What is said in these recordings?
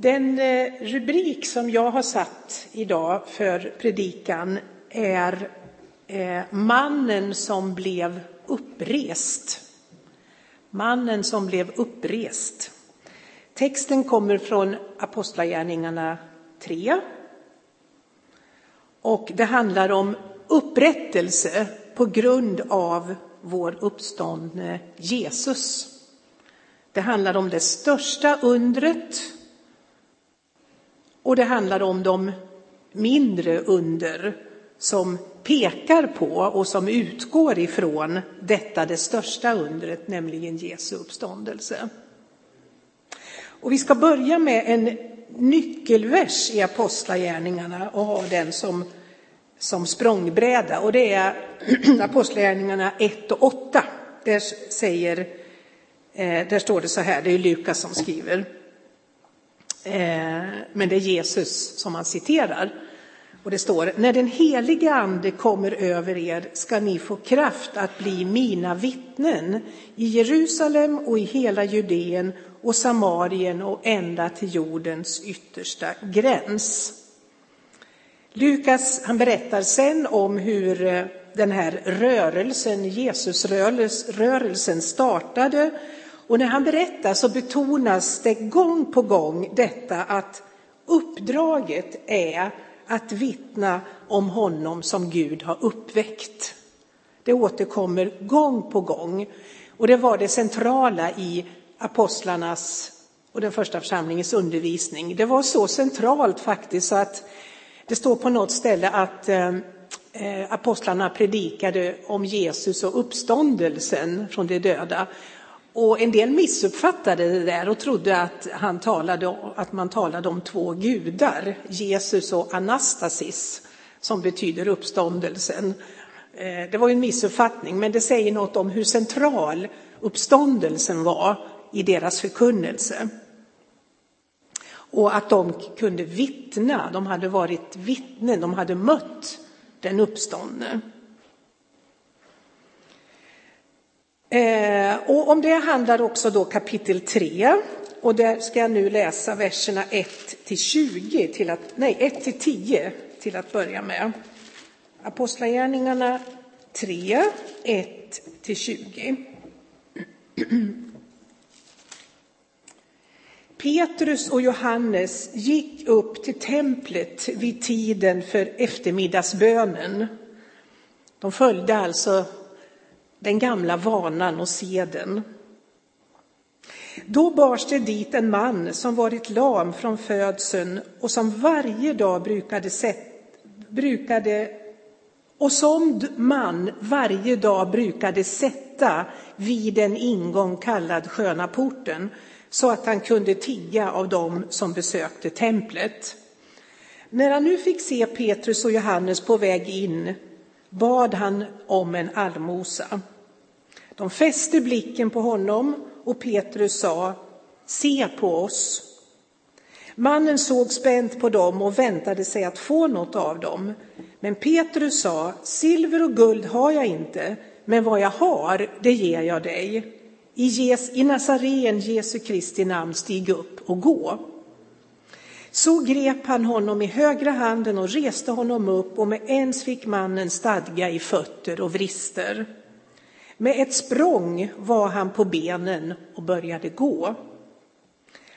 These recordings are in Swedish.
Den eh, rubrik som jag har satt idag för predikan är eh, Mannen som blev upprest. Mannen som blev upprest. Texten kommer från Apostlagärningarna 3. Och det handlar om upprättelse på grund av vår uppståndne Jesus. Det handlar om det största undret och det handlar om de mindre under som pekar på och som utgår ifrån detta det största undret, nämligen Jesu uppståndelse. Och vi ska börja med en nyckelvers i Apostlagärningarna och ha den som, som språngbräda. Och det är Apostlagärningarna 1 och 8. Där, säger, eh, där står det så här, det är Lukas som skriver. Eh, men det är Jesus som han citerar. Och det står, när den heliga ande kommer över er ska ni få kraft att bli mina vittnen i Jerusalem och i hela Judeen och Samarien och ända till jordens yttersta gräns. Lukas han berättar sen om hur eh, den här rörelsen, Jesusrörelsen, startade och när han berättar så betonas det gång på gång detta att uppdraget är att vittna om honom som Gud har uppväckt. Det återkommer gång på gång och det var det centrala i apostlarnas och den första församlingens undervisning. Det var så centralt faktiskt så att det står på något ställe att eh, eh, apostlarna predikade om Jesus och uppståndelsen från de döda. Och en del missuppfattade det där och trodde att, han talade, att man talade om två gudar, Jesus och Anastasis, som betyder uppståndelsen. Eh, det var en missuppfattning, men det säger något om hur central uppståndelsen var i deras förkunnelse. Och att de kunde vittna, de hade varit vittnen, de hade mött den uppståndne. Eh, och om det handlar också då kapitel 3. Och där ska jag nu läsa verserna 1 till 20, till att, nej 1 till 10 till att börja med. Apostlagärningarna 3, 1 till 20. Petrus och Johannes gick upp till templet vid tiden för eftermiddagsbönen. De följde alltså den gamla vanan och seden. Då bars det dit en man som varit lam från födseln och som varje dag brukade, sett, brukade och som man varje dag brukade sätta vid en ingång kallad Sköna porten så att han kunde tigga av dem som besökte templet. När han nu fick se Petrus och Johannes på väg in bad han om en allmosa. De fäste blicken på honom och Petrus sa, se på oss. Mannen såg spänt på dem och väntade sig att få något av dem. Men Petrus sa, silver och guld har jag inte, men vad jag har, det ger jag dig. I, Jes, i Nazaren Jesu Kristi namn, stig upp och gå. Så grep han honom i högra handen och reste honom upp och med ens fick mannen stadga i fötter och vrister. Med ett språng var han på benen och började gå.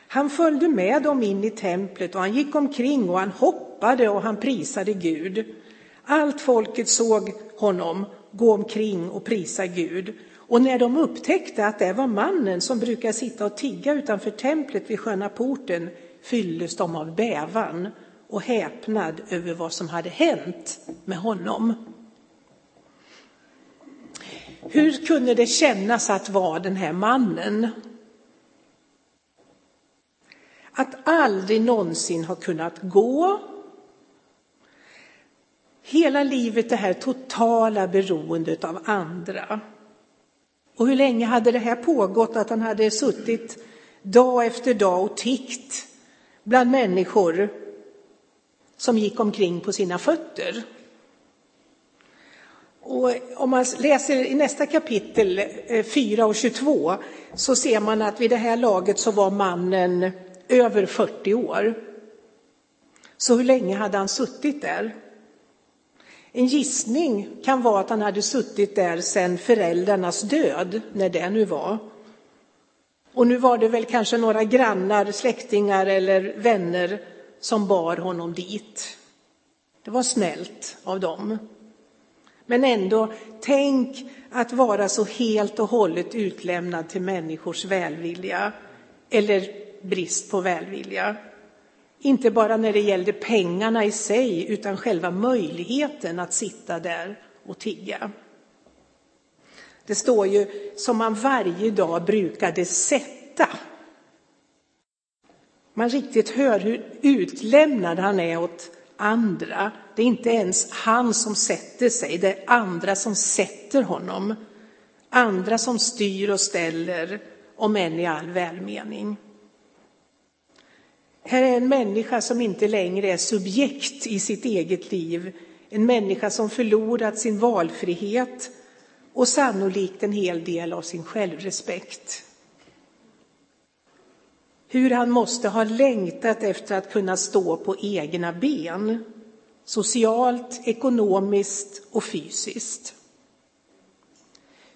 Han följde med dem in i templet och han gick omkring och han hoppade och han prisade Gud. Allt folket såg honom gå omkring och prisa Gud. Och när de upptäckte att det var mannen som brukar sitta och tigga utanför templet vid sköna porten fylldes de av bävan och häpnad över vad som hade hänt med honom. Hur kunde det kännas att vara den här mannen? Att aldrig någonsin ha kunnat gå. Hela livet det här totala beroendet av andra. Och hur länge hade det här pågått att han hade suttit dag efter dag och tiggt bland människor som gick omkring på sina fötter? Och om man läser i nästa kapitel eh, 4 och 22 så ser man att vid det här laget så var mannen över 40 år. Så hur länge hade han suttit där? En gissning kan vara att han hade suttit där sedan föräldrarnas död, när det nu var. Och nu var det väl kanske några grannar, släktingar eller vänner som bar honom dit. Det var snällt av dem. Men ändå, tänk att vara så helt och hållet utlämnad till människors välvilja eller brist på välvilja. Inte bara när det gällde pengarna i sig, utan själva möjligheten att sitta där och tigga. Det står ju som man varje dag brukade sätta. Man riktigt hör hur utlämnad han är åt andra. Det är inte ens han som sätter sig, det är andra som sätter honom. Andra som styr och ställer, om än i all välmening. Här är en människa som inte längre är subjekt i sitt eget liv, en människa som förlorat sin valfrihet och sannolikt en hel del av sin självrespekt. Hur han måste ha längtat efter att kunna stå på egna ben, socialt, ekonomiskt och fysiskt.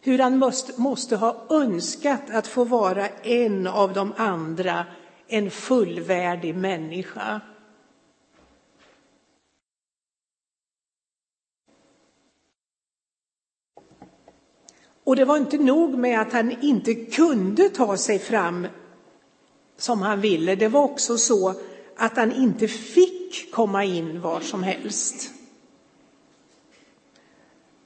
Hur han måste, måste ha önskat att få vara en av de andra, en fullvärdig människa. Och det var inte nog med att han inte kunde ta sig fram som han ville. Det var också så att han inte fick komma in var som helst.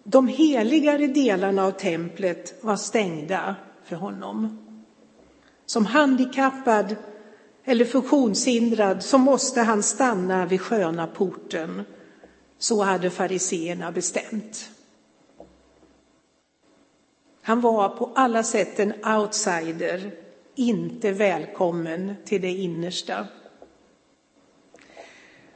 De heligare delarna av templet var stängda för honom. Som handikappad eller funktionshindrad så måste han stanna vid sköna porten. Så hade fariseerna bestämt. Han var på alla sätt en outsider, inte välkommen till det innersta.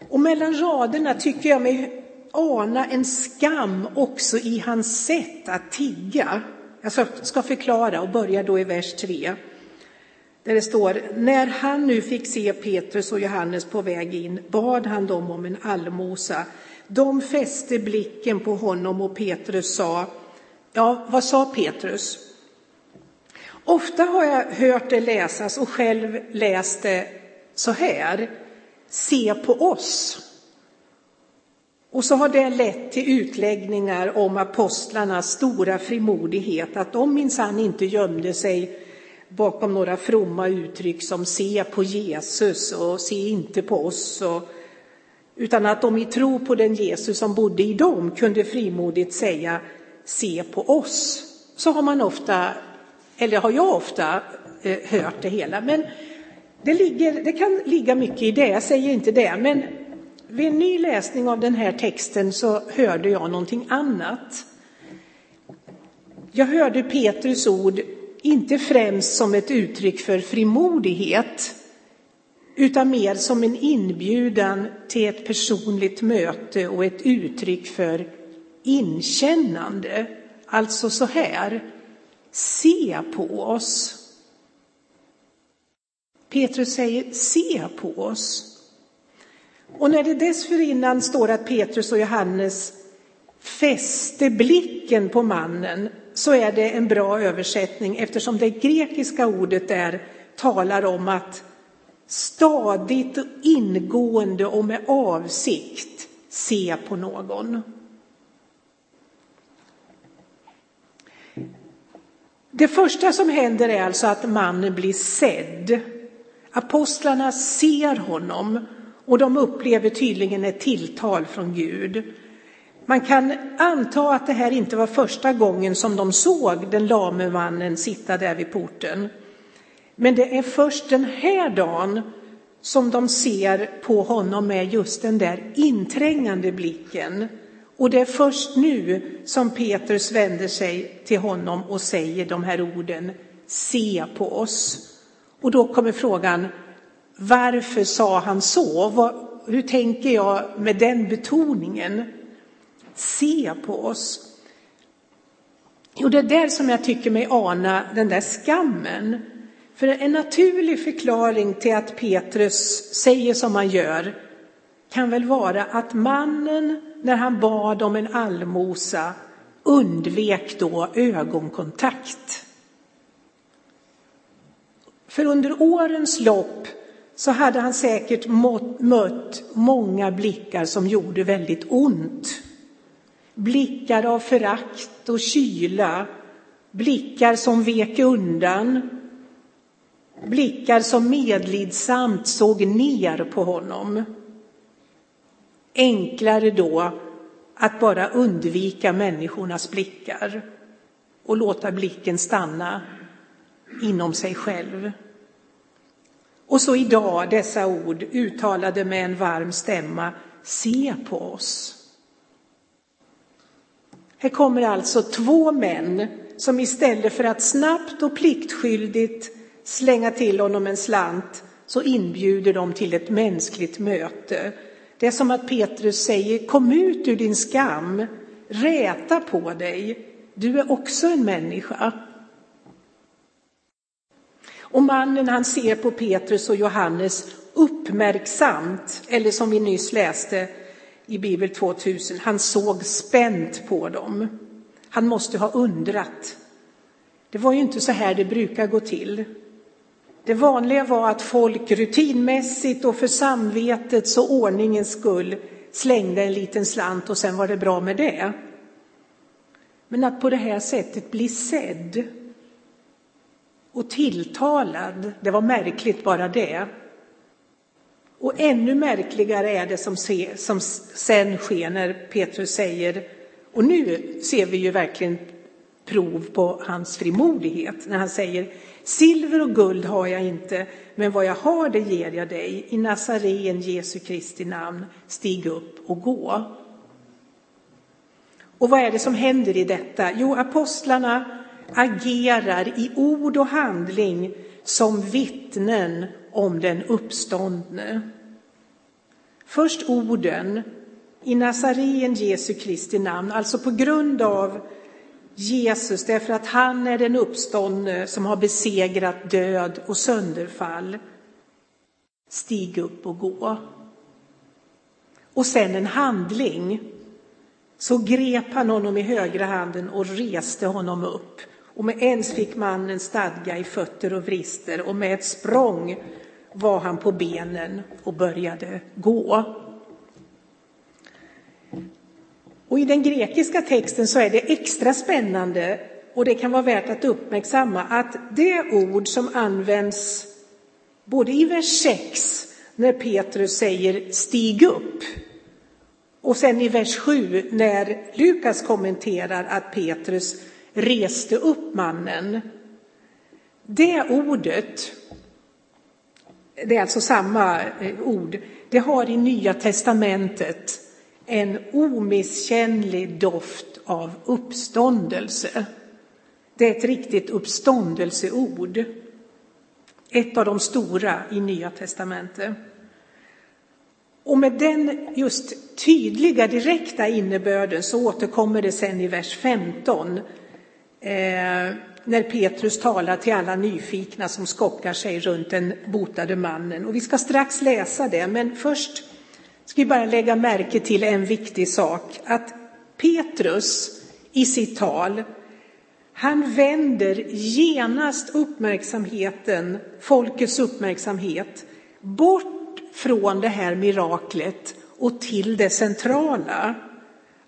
Och mellan raderna tycker jag mig ana en skam också i hans sätt att tigga. Jag ska förklara och börja då i vers 3. Där det står, när han nu fick se Petrus och Johannes på väg in bad han dem om en allmosa. De fäste blicken på honom och Petrus sa, ja, vad sa Petrus? Ofta har jag hört det läsas och själv läst det så här, se på oss. Och så har det lett till utläggningar om apostlarnas stora frimodighet, att de minsann inte gömde sig bakom några fromma uttryck som se på Jesus och se inte på oss. Och, utan att de i tro på den Jesus som bodde i dem kunde frimodigt säga se på oss. Så har man ofta, eller har jag ofta eh, hört det hela. Men det, ligger, det kan ligga mycket i det, jag säger inte det. Men vid en ny läsning av den här texten så hörde jag någonting annat. Jag hörde Petrus ord inte främst som ett uttryck för frimodighet utan mer som en inbjudan till ett personligt möte och ett uttryck för inkännande. Alltså så här, se på oss. Petrus säger se på oss. Och när det dessförinnan står att Petrus och Johannes fäste blicken på mannen så är det en bra översättning eftersom det grekiska ordet där talar om att stadigt och ingående och med avsikt se på någon. Det första som händer är alltså att mannen blir sedd. Apostlarna ser honom och de upplever tydligen ett tilltal från Gud. Man kan anta att det här inte var första gången som de såg den lame mannen sitta där vid porten. Men det är först den här dagen som de ser på honom med just den där inträngande blicken. Och det är först nu som Petrus vänder sig till honom och säger de här orden, se på oss. Och då kommer frågan, varför sa han så? Hur tänker jag med den betoningen? se på oss. Jo, det är där som jag tycker mig ana den där skammen. För en naturlig förklaring till att Petrus säger som han gör kan väl vara att mannen, när han bad om en allmosa, undvek då ögonkontakt. För under årens lopp så hade han säkert mött många blickar som gjorde väldigt ont. Blickar av förakt och kyla, blickar som vek undan, blickar som medlidsamt såg ner på honom. Enklare då att bara undvika människornas blickar och låta blicken stanna inom sig själv. Och så idag dessa ord uttalade med en varm stämma, se på oss. Här kommer alltså två män som istället för att snabbt och pliktskyldigt slänga till honom en slant så inbjuder de till ett mänskligt möte. Det är som att Petrus säger, kom ut ur din skam, räta på dig, du är också en människa. Och mannen han ser på Petrus och Johannes uppmärksamt, eller som vi nyss läste i Bibel 2000, han såg spänt på dem. Han måste ha undrat. Det var ju inte så här det brukar gå till. Det vanliga var att folk rutinmässigt och för samvetets och ordningens skull slängde en liten slant och sen var det bra med det. Men att på det här sättet bli sedd och tilltalad, det var märkligt bara det. Och ännu märkligare är det som, se, som sen sker när Petrus säger, och nu ser vi ju verkligen prov på hans frimodighet, när han säger Silver och guld har jag inte, men vad jag har det ger jag dig. I Nazaren Jesu Kristi namn, stig upp och gå. Och vad är det som händer i detta? Jo, apostlarna agerar i ord och handling som vittnen om den uppståndne. Först orden i Nazaren Jesu Kristi namn, alltså på grund av Jesus, därför att han är den uppståndne som har besegrat död och sönderfall. Stig upp och gå. Och sen en handling. Så grep han honom i högra handen och reste honom upp. Och med ens fick mannen stadga i fötter och vrister och med ett språng var han på benen och började gå. Och i den grekiska texten så är det extra spännande och det kan vara värt att uppmärksamma att det ord som används både i vers 6 när Petrus säger stig upp och sen i vers 7 när Lukas kommenterar att Petrus reste upp mannen. Det ordet, det är alltså samma eh, ord, det har i Nya testamentet en omisskännlig doft av uppståndelse. Det är ett riktigt uppståndelseord. Ett av de stora i Nya testamentet. Och med den just tydliga, direkta innebörden så återkommer det sen i vers 15 eh, när Petrus talar till alla nyfikna som skockar sig runt den botade mannen. Och vi ska strax läsa det, men först ska vi bara lägga märke till en viktig sak, att Petrus i sitt tal, han vänder genast uppmärksamheten, folkets uppmärksamhet, bort från det här miraklet och till det centrala,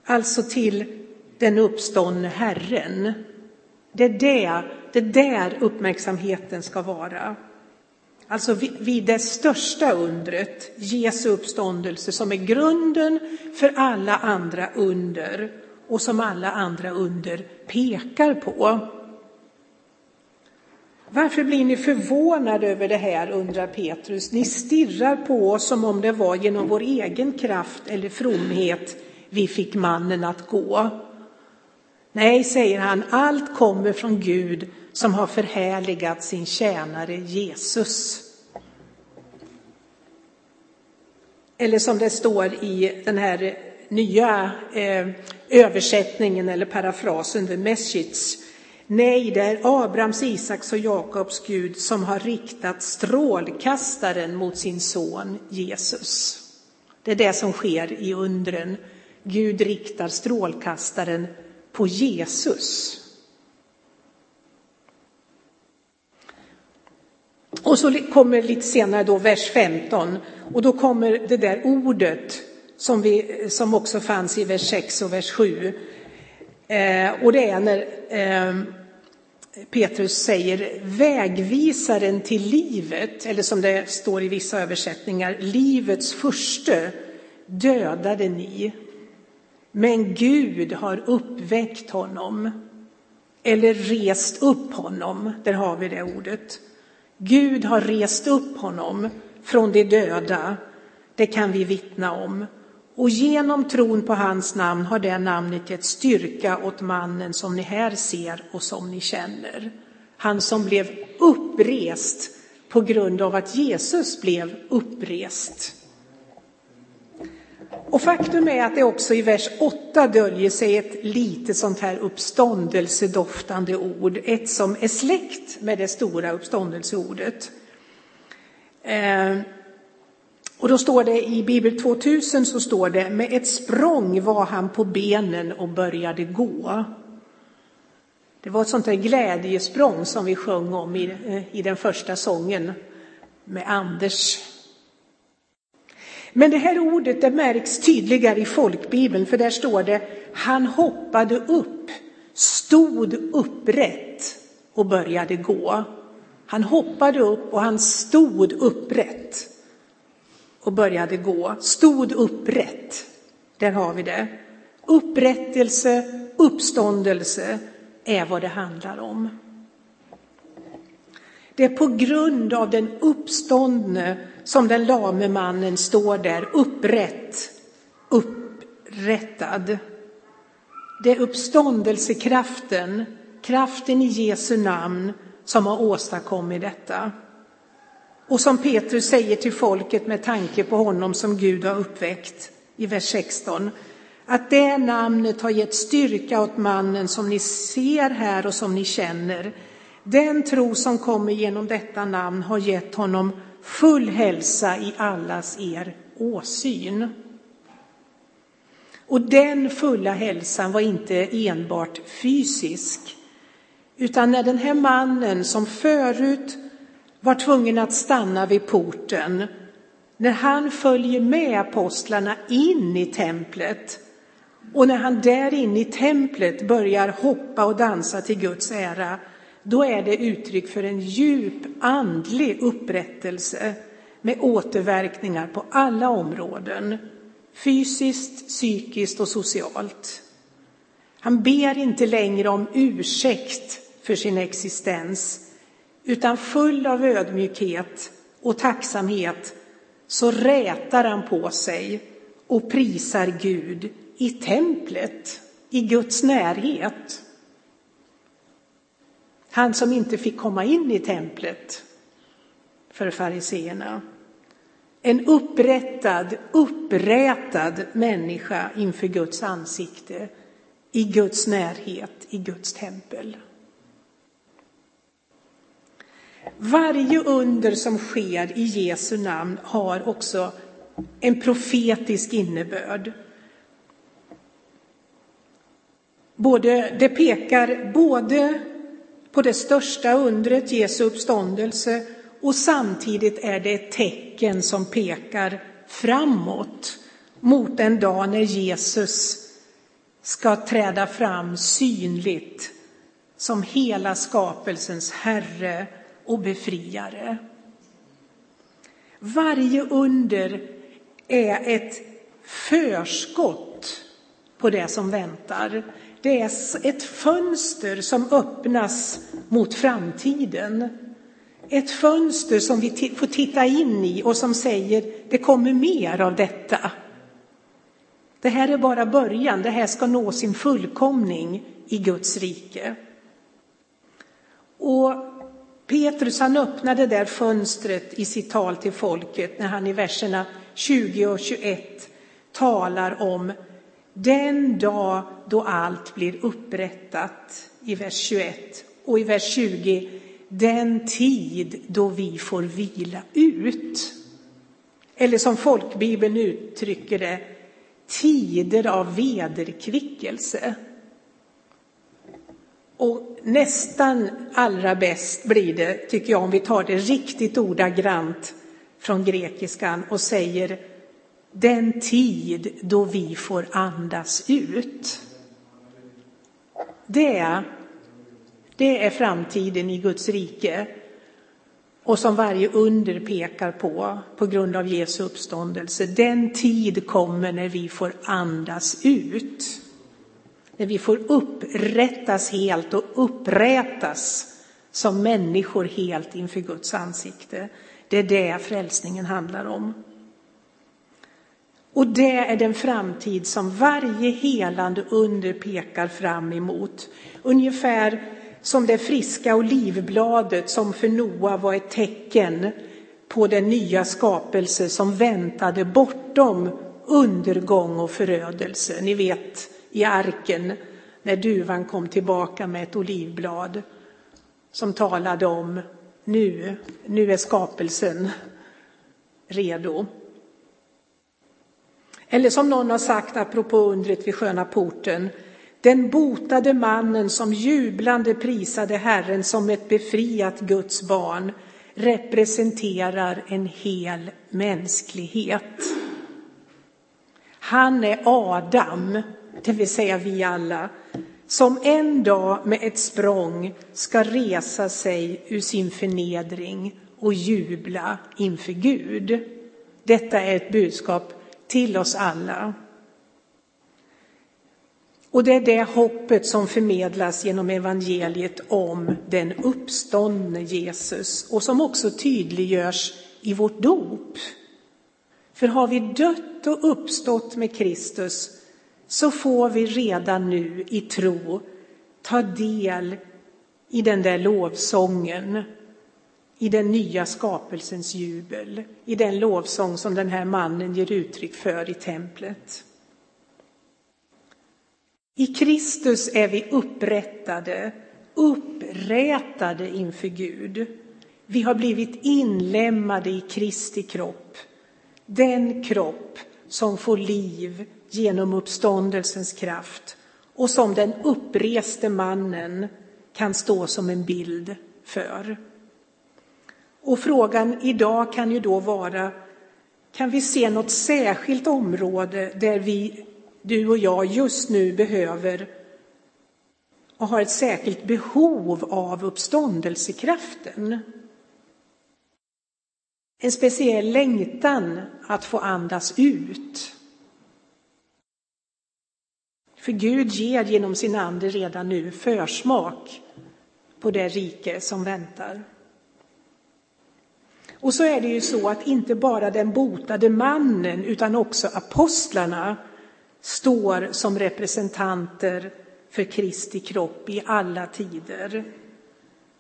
alltså till den uppståndne Herren. Det är det, det där uppmärksamheten ska vara. Alltså vid det största undret, Jesu uppståndelse, som är grunden för alla andra under och som alla andra under pekar på. Varför blir ni förvånade över det här, undrar Petrus. Ni stirrar på oss som om det var genom vår egen kraft eller fromhet vi fick mannen att gå. Nej, säger han, allt kommer från Gud som har förhärligat sin tjänare Jesus. Eller som det står i den här nya eh, översättningen eller parafrasen, the message. Nej, det är Abrahams, Isaks och Jakobs Gud som har riktat strålkastaren mot sin son Jesus. Det är det som sker i undren. Gud riktar strålkastaren på Jesus. Och så kommer lite senare då vers 15 och då kommer det där ordet som, vi, som också fanns i vers 6 och vers 7. Eh, och det är när eh, Petrus säger vägvisaren till livet, eller som det står i vissa översättningar, livets första dödade ni. Men Gud har uppväckt honom, eller rest upp honom, där har vi det ordet. Gud har rest upp honom från de döda, det kan vi vittna om. Och genom tron på hans namn har det namnet gett styrka åt mannen som ni här ser och som ni känner. Han som blev upprest på grund av att Jesus blev upprest. Och faktum är att det också i vers 8 döljer sig ett lite sånt här uppståndelsedoftande ord, ett som är släkt med det stora uppståndelseordet. Eh, och då står det i Bibel 2000 så står det med ett språng var han på benen och började gå. Det var ett sånt där glädjesprång som vi sjöng om i, eh, i den första sången med Anders. Men det här ordet det märks tydligare i folkbibeln för där står det han hoppade upp, stod upprätt och började gå. Han hoppade upp och han stod upprätt och började gå, stod upprätt. Där har vi det. Upprättelse, uppståndelse är vad det handlar om. Det är på grund av den uppståndne som den lame mannen står där upprätt, upprättad. Det är uppståndelsekraften, kraften i Jesu namn som har åstadkommit detta. Och som Petrus säger till folket med tanke på honom som Gud har uppväckt i vers 16. Att det namnet har gett styrka åt mannen som ni ser här och som ni känner. Den tro som kommer genom detta namn har gett honom full hälsa i allas er åsyn. Och den fulla hälsan var inte enbart fysisk, utan när den här mannen som förut var tvungen att stanna vid porten. När han följer med apostlarna in i templet och när han där inne i templet börjar hoppa och dansa till Guds ära, då är det uttryck för en djup andlig upprättelse med återverkningar på alla områden, fysiskt, psykiskt och socialt. Han ber inte längre om ursäkt för sin existens, utan full av ödmjukhet och tacksamhet så rätar han på sig och prisar Gud i templet, i Guds närhet. Han som inte fick komma in i templet för fariseerna. En upprättad, upprätad människa inför Guds ansikte, i Guds närhet, i Guds tempel. Varje under som sker i Jesu namn har också en profetisk innebörd. Både, det pekar både på det största undret, Jesu uppståndelse, och samtidigt är det ett tecken som pekar framåt mot den dag när Jesus ska träda fram synligt som hela skapelsens Herre och befriare. Varje under är ett förskott på det som väntar. Det är ett fönster som öppnas mot framtiden. Ett fönster som vi får titta in i och som säger det kommer mer av detta. Det här är bara början, det här ska nå sin fullkomning i Guds rike. Och Petrus han öppnade där fönstret i sitt tal till folket när han i verserna 20 och 21 talar om den dag då allt blir upprättat i vers 21 och i vers 20 den tid då vi får vila ut. Eller som folkbibeln uttrycker det, tider av vederkvickelse. Och nästan allra bäst blir det, tycker jag, om vi tar det riktigt ordagrant från grekiskan och säger den tid då vi får andas ut. Det, det är framtiden i Guds rike och som varje under pekar på, på grund av Jesu uppståndelse. Den tid kommer när vi får andas ut. När vi får upprättas helt och upprätas som människor helt inför Guds ansikte. Det är det frälsningen handlar om. Och det är den framtid som varje helande under pekar fram emot. Ungefär som det friska olivbladet som för Noa var ett tecken på den nya skapelse som väntade bortom undergång och förödelse. Ni vet i arken när duvan kom tillbaka med ett olivblad som talade om nu, nu är skapelsen redo. Eller som någon har sagt apropå undret vid Sköna porten, den botade mannen som jublande prisade Herren som ett befriat Guds barn representerar en hel mänsklighet. Han är Adam, det vill säga vi alla, som en dag med ett språng ska resa sig ur sin förnedring och jubla inför Gud. Detta är ett budskap till oss alla. Och det är det hoppet som förmedlas genom evangeliet om den uppståndne Jesus och som också tydliggörs i vårt dop. För har vi dött och uppstått med Kristus så får vi redan nu i tro ta del i den där lovsången, i den nya skapelsens jubel, i den lovsång som den här mannen ger uttryck för i templet. I Kristus är vi upprättade, upprätade inför Gud. Vi har blivit inlemmade i Kristi kropp, den kropp som får liv genom uppståndelsens kraft och som den uppreste mannen kan stå som en bild för. Och frågan idag kan ju då vara, kan vi se något särskilt område där vi, du och jag, just nu behöver och har ett särskilt behov av uppståndelsekraften? En speciell längtan att få andas ut. För Gud ger genom sin ande redan nu försmak på det rike som väntar. Och så är det ju så att inte bara den botade mannen utan också apostlarna står som representanter för Kristi kropp i alla tider.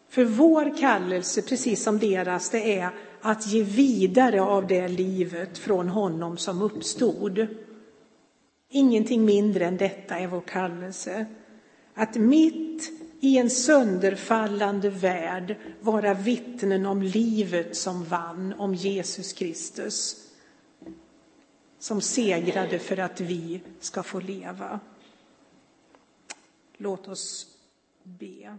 För vår kallelse, precis som deras, det är att ge vidare av det livet från honom som uppstod. Ingenting mindre än detta är vår kallelse. Att mitt i en sönderfallande värld vara vittnen om livet som vann, om Jesus Kristus som segrade för att vi ska få leva. Låt oss be.